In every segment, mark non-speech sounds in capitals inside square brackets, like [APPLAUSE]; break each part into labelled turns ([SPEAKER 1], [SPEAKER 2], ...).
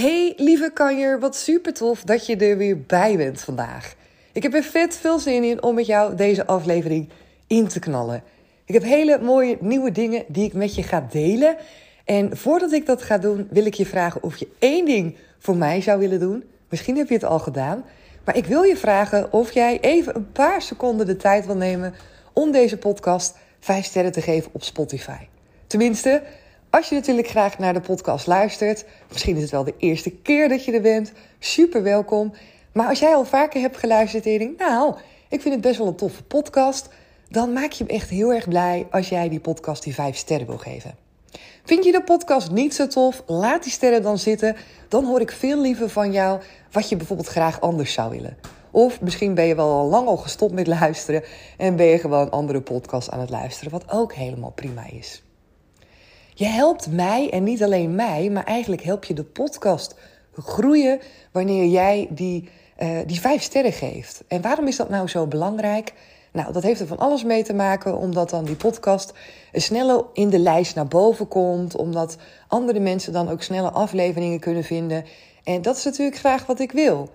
[SPEAKER 1] Hey lieve kanjer, wat super tof dat je er weer bij bent vandaag. Ik heb er vet veel zin in om met jou deze aflevering in te knallen. Ik heb hele mooie nieuwe dingen die ik met je ga delen. En voordat ik dat ga doen, wil ik je vragen of je één ding voor mij zou willen doen. Misschien heb je het al gedaan. Maar ik wil je vragen of jij even een paar seconden de tijd wil nemen om deze podcast 5 sterren te geven op Spotify. Tenminste, als je natuurlijk graag naar de podcast luistert, misschien is het wel de eerste keer dat je er bent, super welkom. Maar als jij al vaker hebt geluisterd en je denkt, nou, ik vind het best wel een toffe podcast, dan maak je me echt heel erg blij als jij die podcast die 5 sterren wil geven. Vind je de podcast niet zo tof? Laat die sterren dan zitten. Dan hoor ik veel liever van jou wat je bijvoorbeeld graag anders zou willen. Of misschien ben je wel al lang al gestopt met luisteren en ben je gewoon andere podcasts aan het luisteren, wat ook helemaal prima is. Je helpt mij en niet alleen mij, maar eigenlijk help je de podcast groeien wanneer jij die, uh, die vijf sterren geeft. En waarom is dat nou zo belangrijk? Nou, dat heeft er van alles mee te maken, omdat dan die podcast sneller in de lijst naar boven komt, omdat andere mensen dan ook snelle afleveringen kunnen vinden. En dat is natuurlijk graag wat ik wil.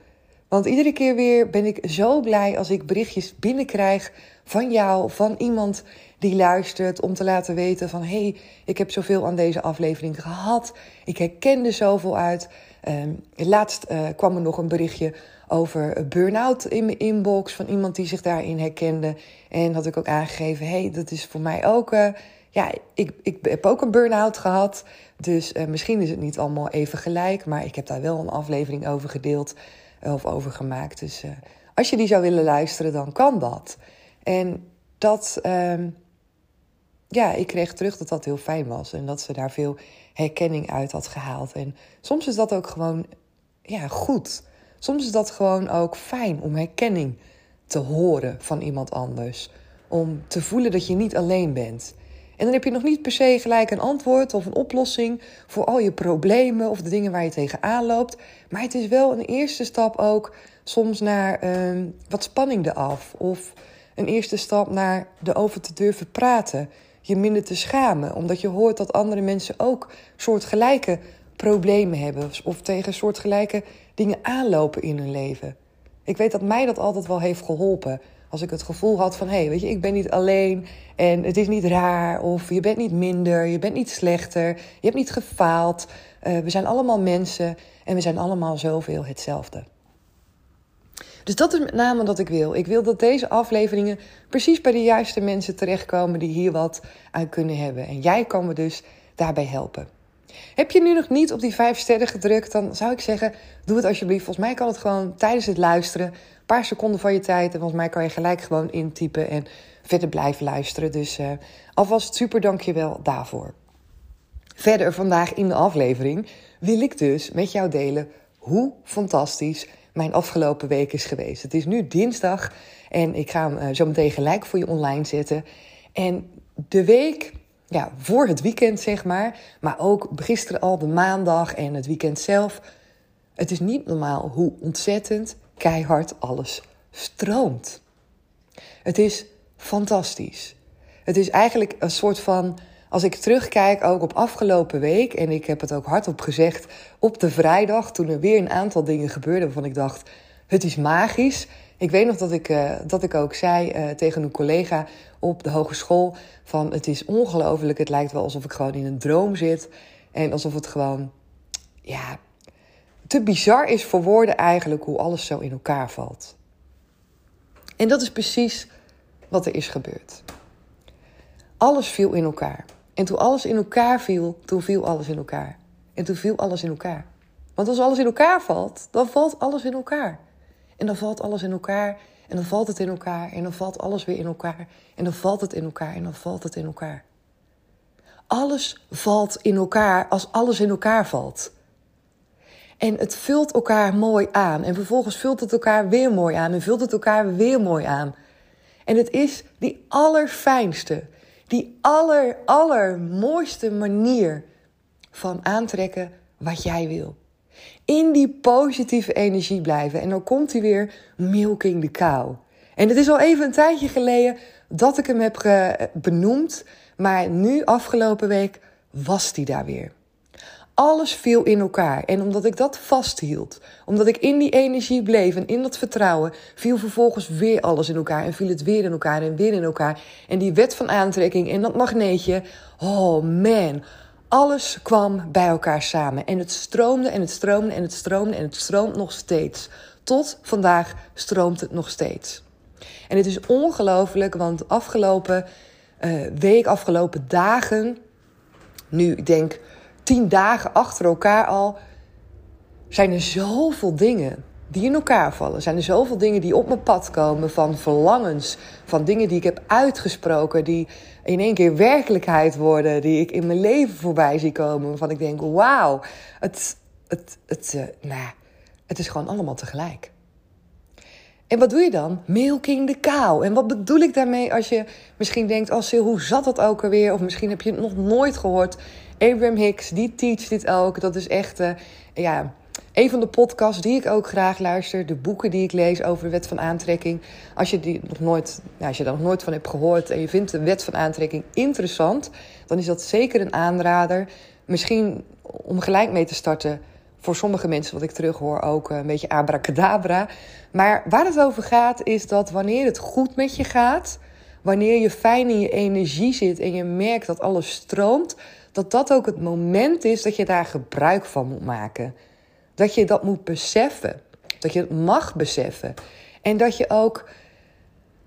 [SPEAKER 1] Want iedere keer weer ben ik zo blij als ik berichtjes binnenkrijg van jou, van iemand die luistert, om te laten weten van hey, ik heb zoveel aan deze aflevering gehad, ik herken er zoveel uit. Uh, laatst uh, kwam er nog een berichtje over burn-out in mijn inbox van iemand die zich daarin herkende. En had ik ook aangegeven, hey, dat is voor mij ook... Uh, ja, ik, ik heb ook een burn-out gehad. Dus uh, misschien is het niet allemaal even gelijk. Maar ik heb daar wel een aflevering over gedeeld of over gemaakt. Dus als je die zou willen luisteren, dan kan dat. En dat... Ehm, ja, ik kreeg terug dat dat heel fijn was. En dat ze daar veel herkenning uit had gehaald. En soms is dat ook gewoon ja, goed. Soms is dat gewoon ook fijn om herkenning te horen van iemand anders. Om te voelen dat je niet alleen bent. En dan heb je nog niet per se gelijk een antwoord of een oplossing voor al je problemen of de dingen waar je tegenaan loopt. Maar het is wel een eerste stap ook soms naar uh, wat spanning eraf. Of een eerste stap naar erover te durven praten. Je minder te schamen, omdat je hoort dat andere mensen ook soortgelijke problemen hebben. Of tegen soortgelijke dingen aanlopen in hun leven. Ik weet dat mij dat altijd wel heeft geholpen. Als ik het gevoel had van, hé, hey, weet je, ik ben niet alleen en het is niet raar. Of je bent niet minder, je bent niet slechter, je hebt niet gefaald. Uh, we zijn allemaal mensen en we zijn allemaal zoveel hetzelfde. Dus dat is met name wat ik wil. Ik wil dat deze afleveringen precies bij de juiste mensen terechtkomen die hier wat aan kunnen hebben. En jij kan me dus daarbij helpen. Heb je nu nog niet op die vijf sterren gedrukt, dan zou ik zeggen, doe het alsjeblieft. Volgens mij kan het gewoon tijdens het luisteren, een paar seconden van je tijd. En volgens mij kan je gelijk gewoon intypen en verder blijven luisteren. Dus uh, alvast super dankjewel daarvoor. Verder vandaag in de aflevering wil ik dus met jou delen hoe fantastisch mijn afgelopen week is geweest. Het is nu dinsdag en ik ga hem uh, zo meteen gelijk voor je online zetten. En de week ja, voor het weekend, zeg maar, maar ook gisteren al de maandag en het weekend zelf. Het is niet normaal hoe ontzettend keihard alles stroomt. Het is fantastisch. Het is eigenlijk een soort van als ik terugkijk ook op afgelopen week, en ik heb het ook hardop gezegd op de vrijdag, toen er weer een aantal dingen gebeurden waarvan ik dacht: het is magisch. Ik weet nog dat ik, uh, dat ik ook zei uh, tegen een collega op de hogeschool: van het is ongelooflijk, het lijkt wel alsof ik gewoon in een droom zit. En alsof het gewoon, ja, te bizar is voor woorden eigenlijk hoe alles zo in elkaar valt. En dat is precies wat er is gebeurd. Alles viel in elkaar. En toen alles in elkaar viel, toen viel alles in elkaar. En toen viel alles in elkaar. Want als alles in elkaar valt, dan valt alles in elkaar. En dan valt alles in elkaar. En dan valt het in elkaar. En dan valt alles weer in elkaar. En dan valt het in elkaar. En dan valt het in elkaar. Alles valt in elkaar als alles in elkaar valt. En het vult elkaar mooi aan. En vervolgens vult het elkaar weer mooi aan. En vult het elkaar weer mooi aan. En het is die allerfijnste, die aller, allermooiste manier van aantrekken wat jij wil. In die positieve energie blijven. En dan komt hij weer milking de kou. En het is al even een tijdje geleden dat ik hem heb benoemd. Maar nu, afgelopen week, was hij daar weer. Alles viel in elkaar. En omdat ik dat vasthield, omdat ik in die energie bleef en in dat vertrouwen, viel vervolgens weer alles in elkaar. En viel het weer in elkaar en weer in elkaar. En die wet van aantrekking en dat magneetje. Oh man, alles kwam bij elkaar samen. En het stroomde en het stroomde en het stroomde en het stroomt nog steeds. Tot vandaag stroomt het nog steeds. En het is ongelooflijk, want afgelopen uh, week, afgelopen dagen, nu ik denk tien dagen achter elkaar al, zijn er zoveel dingen die in elkaar vallen. Zijn er zoveel dingen die op mijn pad komen van verlangens, van dingen die ik heb uitgesproken, die in één keer werkelijkheid worden, die ik in mijn leven voorbij zie komen, waarvan ik denk, wauw, het, het, het, uh, het is gewoon allemaal tegelijk. En wat doe je dan? Milking de kou. En wat bedoel ik daarmee als je misschien denkt... oh hoe zat dat ook alweer? Of misschien heb je het nog nooit gehoord. Abraham Hicks, die teacht dit ook. Dat is echt uh, ja, een van de podcasts die ik ook graag luister. De boeken die ik lees over de wet van aantrekking. Als je, die nog nooit, ja, als je daar nog nooit van hebt gehoord... en je vindt de wet van aantrekking interessant... dan is dat zeker een aanrader. Misschien om gelijk mee te starten voor sommige mensen, wat ik terughoor, ook een beetje abracadabra. Maar waar het over gaat, is dat wanneer het goed met je gaat, wanneer je fijn in je energie zit en je merkt dat alles stroomt, dat dat ook het moment is dat je daar gebruik van moet maken. Dat je dat moet beseffen. Dat je het mag beseffen. En dat je ook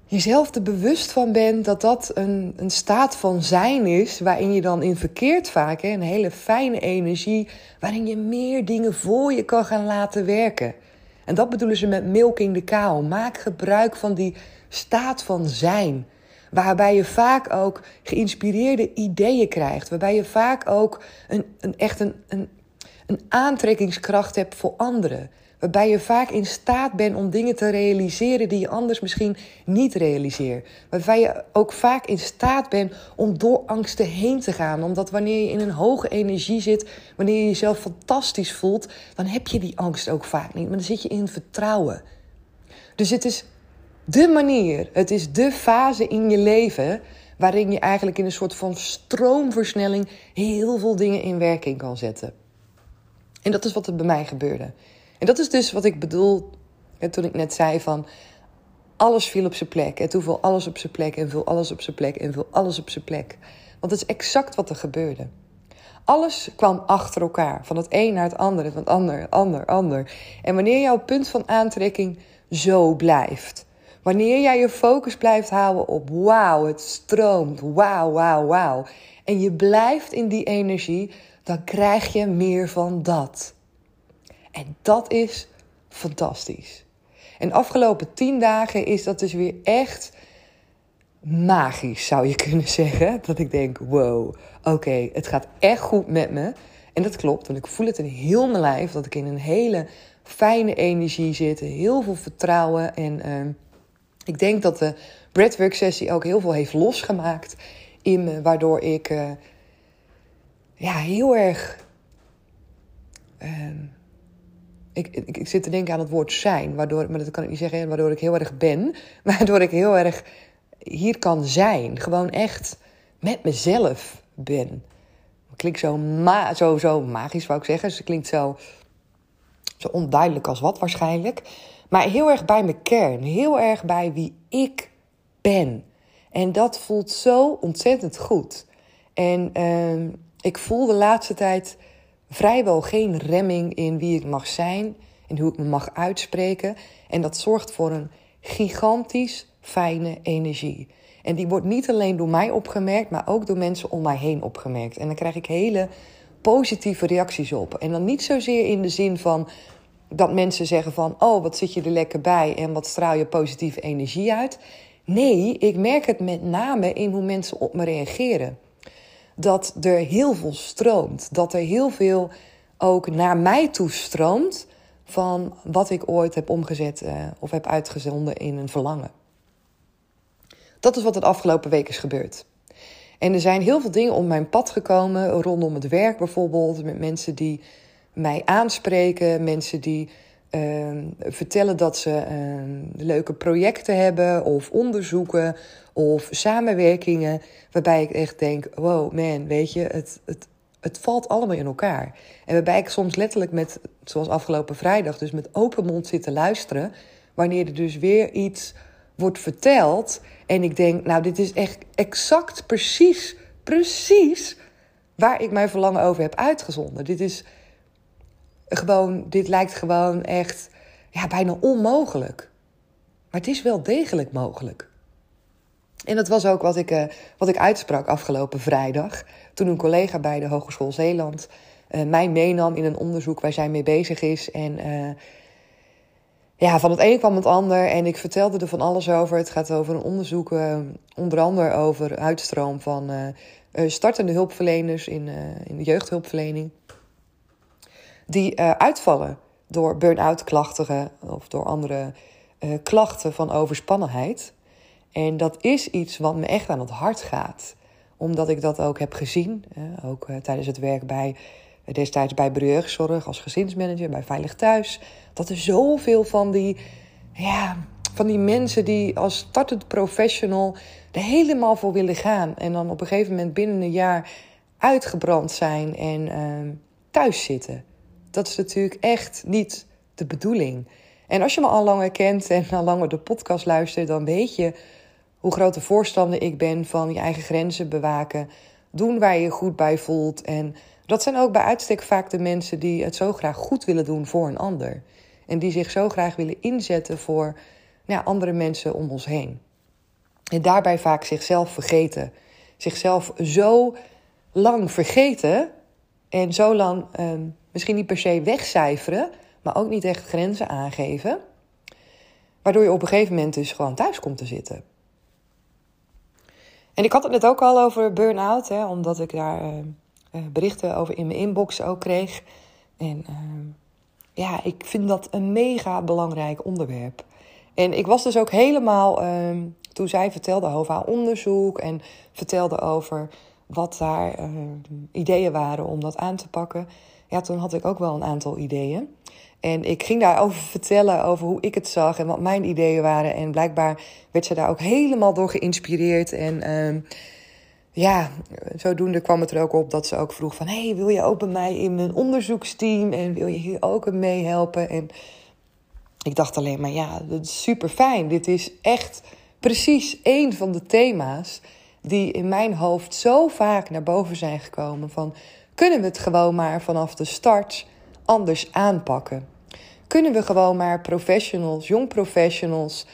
[SPEAKER 1] jezelf er bewust van bent dat dat een, een staat van zijn is, waarin je dan in verkeert vaak, een hele fijne energie, waarin je meer dingen voor je kan gaan laten werken. En dat bedoelen ze met milking de kou. Maak gebruik van die staat van zijn. Waarbij je vaak ook geïnspireerde ideeën krijgt. Waarbij je vaak ook een, een, echt een, een, een aantrekkingskracht hebt voor anderen. Waarbij je vaak in staat bent om dingen te realiseren die je anders misschien niet realiseert. Waarbij je ook vaak in staat bent om door angsten heen te gaan. Omdat wanneer je in een hoge energie zit, wanneer je jezelf fantastisch voelt, dan heb je die angst ook vaak niet. Maar dan zit je in vertrouwen. Dus het is de manier, het is de fase in je leven waarin je eigenlijk in een soort van stroomversnelling heel veel dingen in werking kan zetten. En dat is wat er bij mij gebeurde. En dat is dus wat ik bedoel toen ik net zei van alles viel op zijn plek. En toen viel alles op zijn plek en viel alles op zijn plek en viel alles op zijn plek. Want dat is exact wat er gebeurde. Alles kwam achter elkaar, van het een naar het andere, van het ander, ander, ander. En wanneer jouw punt van aantrekking zo blijft, wanneer jij je focus blijft houden op wauw, het stroomt, wauw, wauw, wauw. en je blijft in die energie, dan krijg je meer van dat. En dat is fantastisch. En de afgelopen tien dagen is dat dus weer echt magisch, zou je kunnen [LAUGHS] zeggen. Dat ik denk, wow, oké, het gaat echt goed met me. En dat klopt, want ik voel het in heel mijn lijf. Dat ik in een hele fijne energie zit. Heel veel vertrouwen. En uh, ik denk dat de breathwork sessie ook heel veel heeft losgemaakt in me. Waardoor ik uh, ja, heel erg... Uh, ik, ik, ik, zit te denken aan het woord zijn, waardoor, maar dat kan ik niet zeggen, waardoor ik heel erg ben, [LAUGHS] waardoor ik heel erg hier kan zijn. Gewoon echt met mezelf ben. Klinkt zo, ma zo, zo magisch, wou ik zeggen. Ze klinkt zo, zo onduidelijk als wat waarschijnlijk. Maar heel erg bij mijn kern. Heel erg bij wie ik ben. En dat voelt zo ontzettend goed. En uh, ik voel de laatste tijd vrijwel geen remming in wie ik mag zijn en hoe ik me mag uitspreken. En dat zorgt voor een gigantisch fijne energie. En die wordt niet alleen door mij opgemerkt, maar ook door mensen om mij heen opgemerkt. En dan krijg ik hele positieve reacties op. En dan niet zozeer in de zin van dat mensen zeggen van... oh, wat zit je er lekker bij en wat straal je positieve energie uit. Nee, ik merk het met name in hoe mensen op me reageren. Dat er heel veel stroomt. Dat er heel veel ook naar mij toe stroomt... van wat ik ooit heb omgezet uh, of heb uitgezonden in een verlangen. Dat is wat het afgelopen week is gebeurd. En er zijn heel veel dingen op mijn pad gekomen, rondom het werk bijvoorbeeld, met mensen die mij aanspreken, mensen die uh, vertellen dat ze uh, leuke projecten hebben of onderzoeken of samenwerkingen, waarbij ik echt denk, wow man, weet je, het, het, het valt allemaal in elkaar. En waarbij ik soms letterlijk met, zoals afgelopen vrijdag, dus met open mond zit te luisteren, wanneer er dus weer iets wordt verteld. En ik denk, nou, dit is echt exact precies, precies waar ik mijn verlangen over heb uitgezonden. Dit is gewoon, dit lijkt gewoon echt ja, bijna onmogelijk. Maar het is wel degelijk mogelijk. En dat was ook wat ik, uh, wat ik uitsprak afgelopen vrijdag. Toen een collega bij de Hogeschool Zeeland uh, mij meenam in een onderzoek waar zij mee bezig is. En uh, ja, van het een kwam het ander en ik vertelde er van alles over. Het gaat over een onderzoek, onder andere over uitstroom van startende hulpverleners in, in de jeugdhulpverlening. Die uitvallen door burn-out klachten of door andere klachten van overspannenheid. En dat is iets wat me echt aan het hart gaat. Omdat ik dat ook heb gezien, ook tijdens het werk bij destijds bij Brugzorg als gezinsmanager, bij Veilig Thuis. Dat er zoveel van die, ja, van die mensen die als startend professional er helemaal voor willen gaan. En dan op een gegeven moment binnen een jaar uitgebrand zijn en uh, thuis zitten. Dat is natuurlijk echt niet de bedoeling. En als je me al langer kent en al langer de podcast luistert, dan weet je hoe grote voorstander ik ben van je eigen grenzen bewaken. Doen waar je je goed bij voelt en dat zijn ook bij uitstek vaak de mensen die het zo graag goed willen doen voor een ander. En die zich zo graag willen inzetten voor nou, andere mensen om ons heen. En daarbij vaak zichzelf vergeten. Zichzelf zo lang vergeten en zo lang eh, misschien niet per se wegcijferen, maar ook niet echt grenzen aangeven. Waardoor je op een gegeven moment dus gewoon thuis komt te zitten. En ik had het net ook al over burn-out, hè, omdat ik daar. Uh, uh, berichten over in mijn inbox ook kreeg. En uh, ja, ik vind dat een mega belangrijk onderwerp. En ik was dus ook helemaal, toen zij vertelde over haar onderzoek en vertelde over wat daar ideeën waren om dat aan te pakken. Ja, toen had ik ook wel een aantal ideeën. En ik ging daarover vertellen over hoe ik het zag en wat mijn ideeën waren. En blijkbaar werd ze daar ook helemaal door geïnspireerd. En ehm, ja, zodoende kwam het er ook op dat ze ook vroeg van... hey, wil je ook bij mij in mijn onderzoeksteam en wil je hier ook mee helpen? En ik dacht alleen maar, ja, dat is super fijn. Dit is echt precies één van de thema's die in mijn hoofd zo vaak naar boven zijn gekomen. Van, kunnen we het gewoon maar vanaf de start anders aanpakken? Kunnen we gewoon maar professionals, jong professionals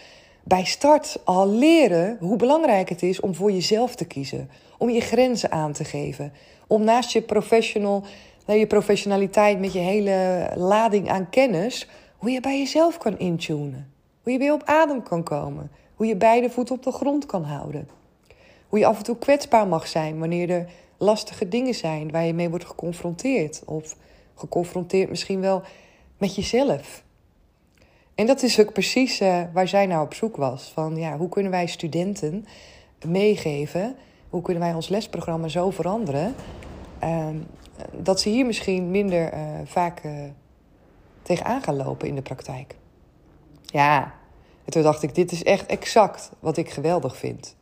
[SPEAKER 1] bij start al leren hoe belangrijk het is om voor jezelf te kiezen. om je grenzen aan te geven. Om naast je professional, nou, je professionaliteit met je hele lading aan kennis, hoe je bij jezelf kan intunen. Hoe je weer op adem kan komen. Hoe je beide voeten op de grond kan houden. Hoe je af en toe kwetsbaar mag zijn wanneer er lastige dingen zijn waar je mee wordt geconfronteerd. Of geconfronteerd misschien wel met jezelf. En dat is ook precies uh, waar zij nou op zoek was. Van ja, hoe kunnen wij studenten meegeven? Hoe kunnen wij ons lesprogramma zo veranderen? Uh, dat ze hier misschien minder uh, vaak uh, tegenaan gaan lopen in de praktijk. Ja, en toen dacht ik, dit is echt exact wat ik geweldig vind.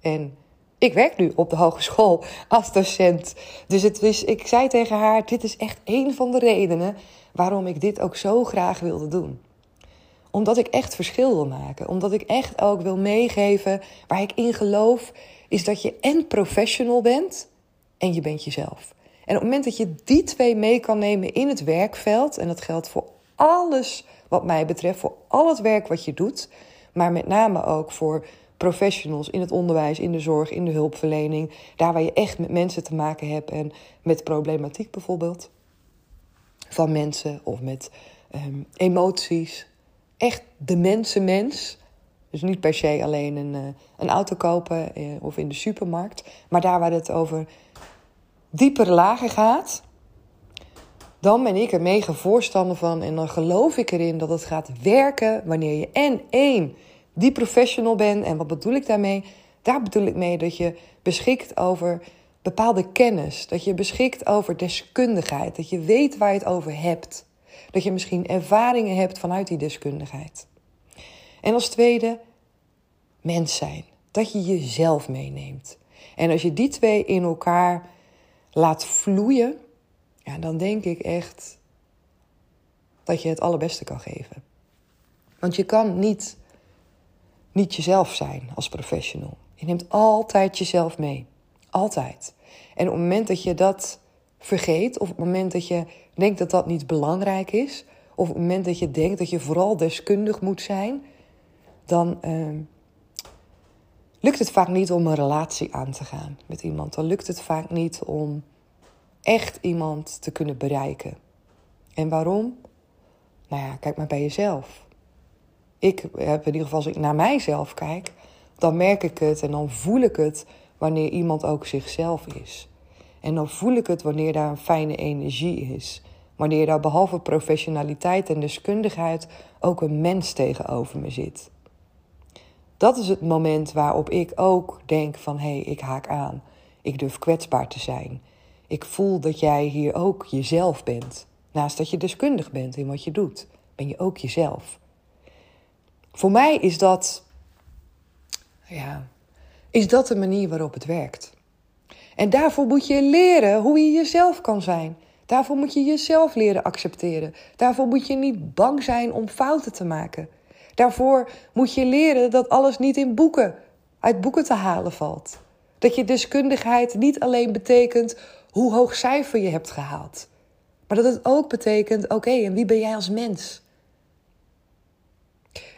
[SPEAKER 1] En ik werk nu op de hogeschool als docent. Dus het is, ik zei tegen haar: Dit is echt een van de redenen waarom ik dit ook zo graag wilde doen. Omdat ik echt verschil wil maken. Omdat ik echt ook wil meegeven waar ik in geloof, is dat je en professional bent en je bent jezelf. En op het moment dat je die twee mee kan nemen in het werkveld, en dat geldt voor alles wat mij betreft, voor al het werk wat je doet, maar met name ook voor professionals in het onderwijs, in de zorg, in de hulpverlening. Daar waar je echt met mensen te maken hebt en met problematiek bijvoorbeeld. Van mensen of met um, emoties. Echt de mensenmens. Dus niet per se alleen een, uh, een auto kopen uh, of in de supermarkt. Maar daar waar het over diepere lagen gaat. Dan ben ik er mega voorstander van. En dan geloof ik erin dat het gaat werken wanneer je en één die professional ben. En wat bedoel ik daarmee? Daar bedoel ik mee dat je beschikt over bepaalde kennis. Dat je beschikt over deskundigheid. Dat je weet waar je het over hebt. Dat je misschien ervaringen hebt vanuit die deskundigheid. En als tweede, mens zijn. Dat je jezelf meeneemt. En als je die twee in elkaar laat vloeien, ja, dan denk ik echt dat je het allerbeste kan geven. Want je kan niet niet jezelf zijn als professional. Je neemt altijd jezelf mee. Altijd. En op het moment dat je dat vergeet, of op het moment dat je denkt dat dat niet belangrijk is, of op het moment dat je denkt dat je vooral deskundig moet zijn, dan uh, lukt het vaak niet om een relatie aan te gaan met iemand. Dan lukt het vaak niet om echt iemand te kunnen bereiken. En waarom? Nou ja, kijk maar bij jezelf ik heb in ieder geval, als ik naar mijzelf kijk, dan merk ik het en dan voel ik het wanneer iemand ook zichzelf is. En dan voel ik het wanneer daar een fijne energie is. Wanneer daar behalve professionaliteit en deskundigheid ook een mens tegenover me zit. Dat is het moment waarop ik ook denk van hé, hey, ik haak aan. Ik durf kwetsbaar te zijn. Ik voel dat jij hier ook jezelf bent. Naast dat je deskundig bent in wat je doet, ben je ook jezelf. Voor mij is dat, ja, is dat de manier waarop het werkt. En daarvoor moet je leren hoe je jezelf kan zijn. Daarvoor moet je jezelf leren accepteren. Daarvoor moet je niet bang zijn om fouten te maken. Daarvoor moet je leren dat alles niet in boeken, uit boeken te halen valt. Dat je deskundigheid niet alleen betekent hoe hoog cijfer je hebt gehaald. Maar dat het ook betekent, oké, en wie ben jij als mens?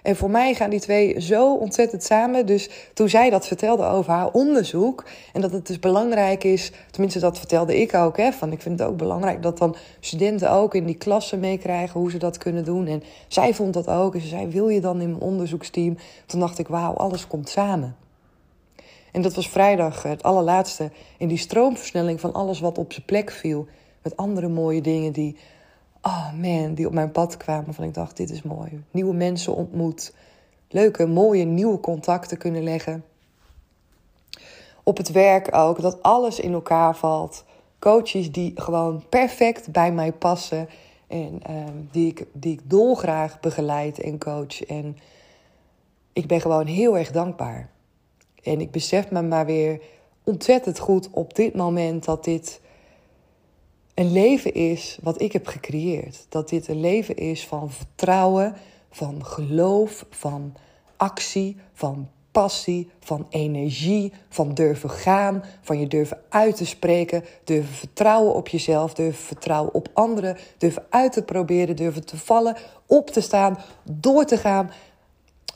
[SPEAKER 1] En voor mij gaan die twee zo ontzettend samen. Dus toen zij dat vertelde over haar onderzoek. En dat het dus belangrijk is. Tenminste, dat vertelde ik ook. Hè, van ik vind het ook belangrijk dat dan studenten ook in die klassen meekrijgen hoe ze dat kunnen doen. En zij vond dat ook. En ze zei: Wil je dan in mijn onderzoeksteam? Toen dacht ik: Wauw, alles komt samen. En dat was vrijdag het allerlaatste in die stroomversnelling van alles wat op zijn plek viel. Met andere mooie dingen die oh man, die op mijn pad kwamen. Van ik dacht, dit is mooi. Nieuwe mensen ontmoet. Leuke, mooie, nieuwe contacten kunnen leggen. Op het werk ook, dat alles in elkaar valt. Coaches die gewoon perfect bij mij passen. En ehm, die, ik, die ik dolgraag begeleid en coach. En ik ben gewoon heel erg dankbaar. En ik besef me maar weer ontzettend goed op dit moment dat dit een leven is wat ik heb gecreëerd. Dat dit een leven is van vertrouwen, van geloof, van actie, van passie, van energie, van durven gaan, van je durven uit te spreken, durven vertrouwen op jezelf, durven vertrouwen op anderen, durven uit te proberen, durven te vallen, op te staan, door te gaan,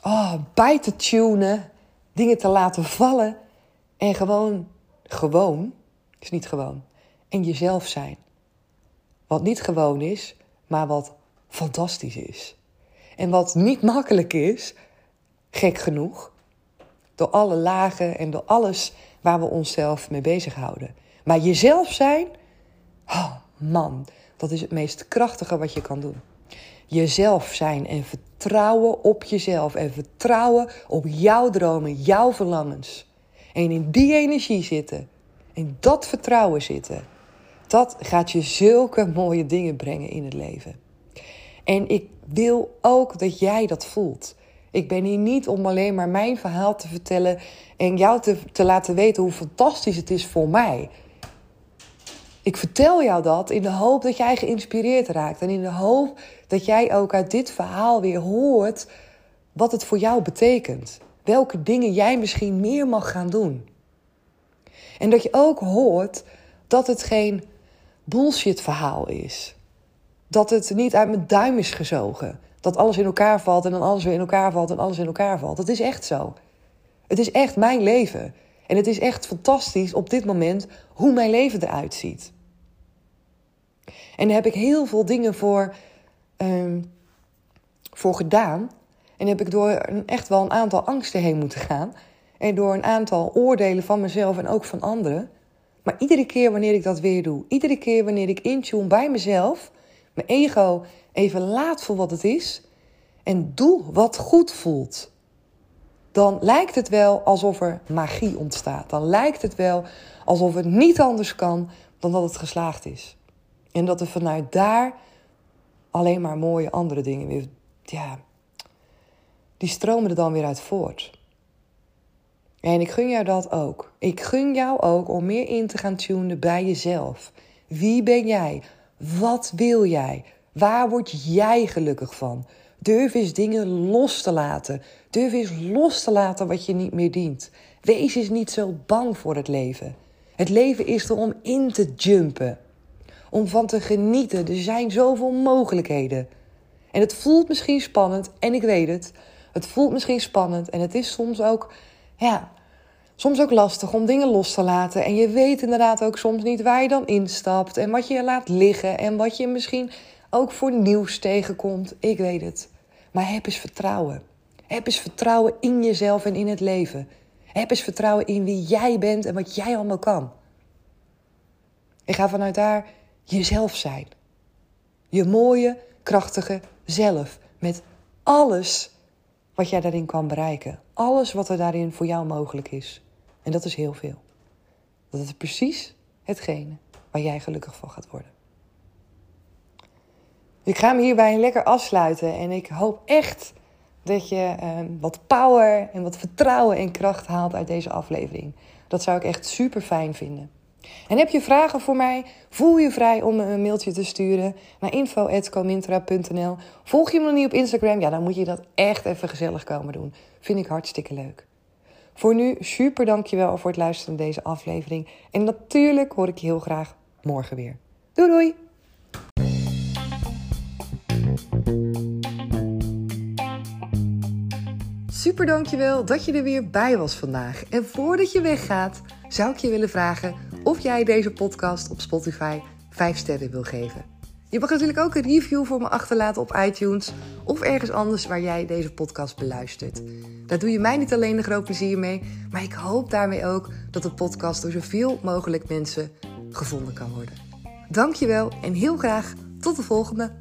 [SPEAKER 1] oh, bij te tunen, dingen te laten vallen en gewoon gewoon is niet gewoon. En jezelf zijn. Wat niet gewoon is, maar wat fantastisch is. En wat niet makkelijk is, gek genoeg, door alle lagen en door alles waar we onszelf mee bezighouden. Maar jezelf zijn, oh man, dat is het meest krachtige wat je kan doen. Jezelf zijn en vertrouwen op jezelf en vertrouwen op jouw dromen, jouw verlangens. En in die energie zitten, in dat vertrouwen zitten, dat gaat je zulke mooie dingen brengen in het leven. En ik wil ook dat jij dat voelt. Ik ben hier niet om alleen maar mijn verhaal te vertellen en jou te, te laten weten hoe fantastisch het is voor mij. Ik vertel jou dat in de hoop dat jij geïnspireerd raakt. En in de hoop dat jij ook uit dit verhaal weer hoort wat het voor jou betekent. Welke dingen jij misschien meer mag gaan doen. En dat je ook hoort dat het geen bullshit verhaal is. Dat het niet uit mijn duim is gezogen. Dat alles in elkaar valt en dan alles weer in elkaar valt en alles in elkaar valt. Dat is echt zo. Het is echt mijn leven. En het is echt fantastisch op dit moment hoe mijn leven eruit ziet. En daar heb ik heel veel dingen voor, um, voor gedaan. En heb ik door een, echt wel een aantal angsten heen moeten gaan. En door een aantal oordelen van mezelf en ook van anderen. Maar iedere keer wanneer ik dat weer doe, iedere keer wanneer ik intune bij mezelf, mijn ego even laat voor wat het is en doe wat goed voelt, dan lijkt het wel alsof er magie ontstaat. Dan lijkt het wel alsof het niet anders kan dan dat het geslaagd is. En dat er vanuit daar alleen maar mooie andere dingen weer, ja, die stromen er dan weer uit voort. En ik gun jou dat ook. Ik gun jou ook om meer in te gaan tunen bij jezelf. Wie ben jij? Wat wil jij? Waar word jij gelukkig van? Durf eens dingen los te laten. Durf eens los te laten wat je niet meer dient. Wees eens niet zo bang voor het leven. Het leven is er om in te jumpen. Om van te genieten. Er zijn zoveel mogelijkheden. En het voelt misschien spannend, en ik weet het. Het voelt misschien spannend en het is soms ook, ja, soms ook lastig om dingen los te laten. En je weet inderdaad ook soms niet waar je dan instapt en wat je laat liggen en wat je misschien ook voor nieuws tegenkomt. Ik weet het. Maar heb eens vertrouwen. Heb eens vertrouwen in jezelf en in het leven. Heb eens vertrouwen in wie jij bent en wat jij allemaal kan. En ga vanuit daar jezelf zijn. Je mooie, krachtige zelf. Met alles wat jij daarin kan bereiken. Alles wat er daarin voor jou mogelijk is. En dat is heel veel. Dat is precies hetgene waar jij gelukkig van gaat worden. Ik ga hem hierbij lekker afsluiten en ik hoop echt dat je uh, wat power en wat vertrouwen en kracht haalt uit deze aflevering. Dat zou ik echt super fijn vinden. En heb je vragen voor mij? Voel je vrij om me een mailtje te sturen naar info.comintra.nl. Volg je me nog niet op Instagram? Ja, dan moet je dat echt even gezellig komen doen. Vind ik hartstikke leuk. Voor nu, super dankjewel voor het luisteren naar deze aflevering. En natuurlijk hoor ik je heel graag morgen weer. Doei doei! Super dankjewel dat je er weer bij was vandaag. En voordat je weggaat, zou ik je willen vragen of jij deze podcast op Spotify 5 sterren wil geven. Je mag natuurlijk ook een review voor me achterlaten op iTunes of ergens anders waar jij deze podcast beluistert. Daar doe je mij niet alleen een groot plezier mee, maar ik hoop daarmee ook dat de podcast door zoveel mogelijk mensen gevonden kan worden. Dankjewel en heel graag tot de volgende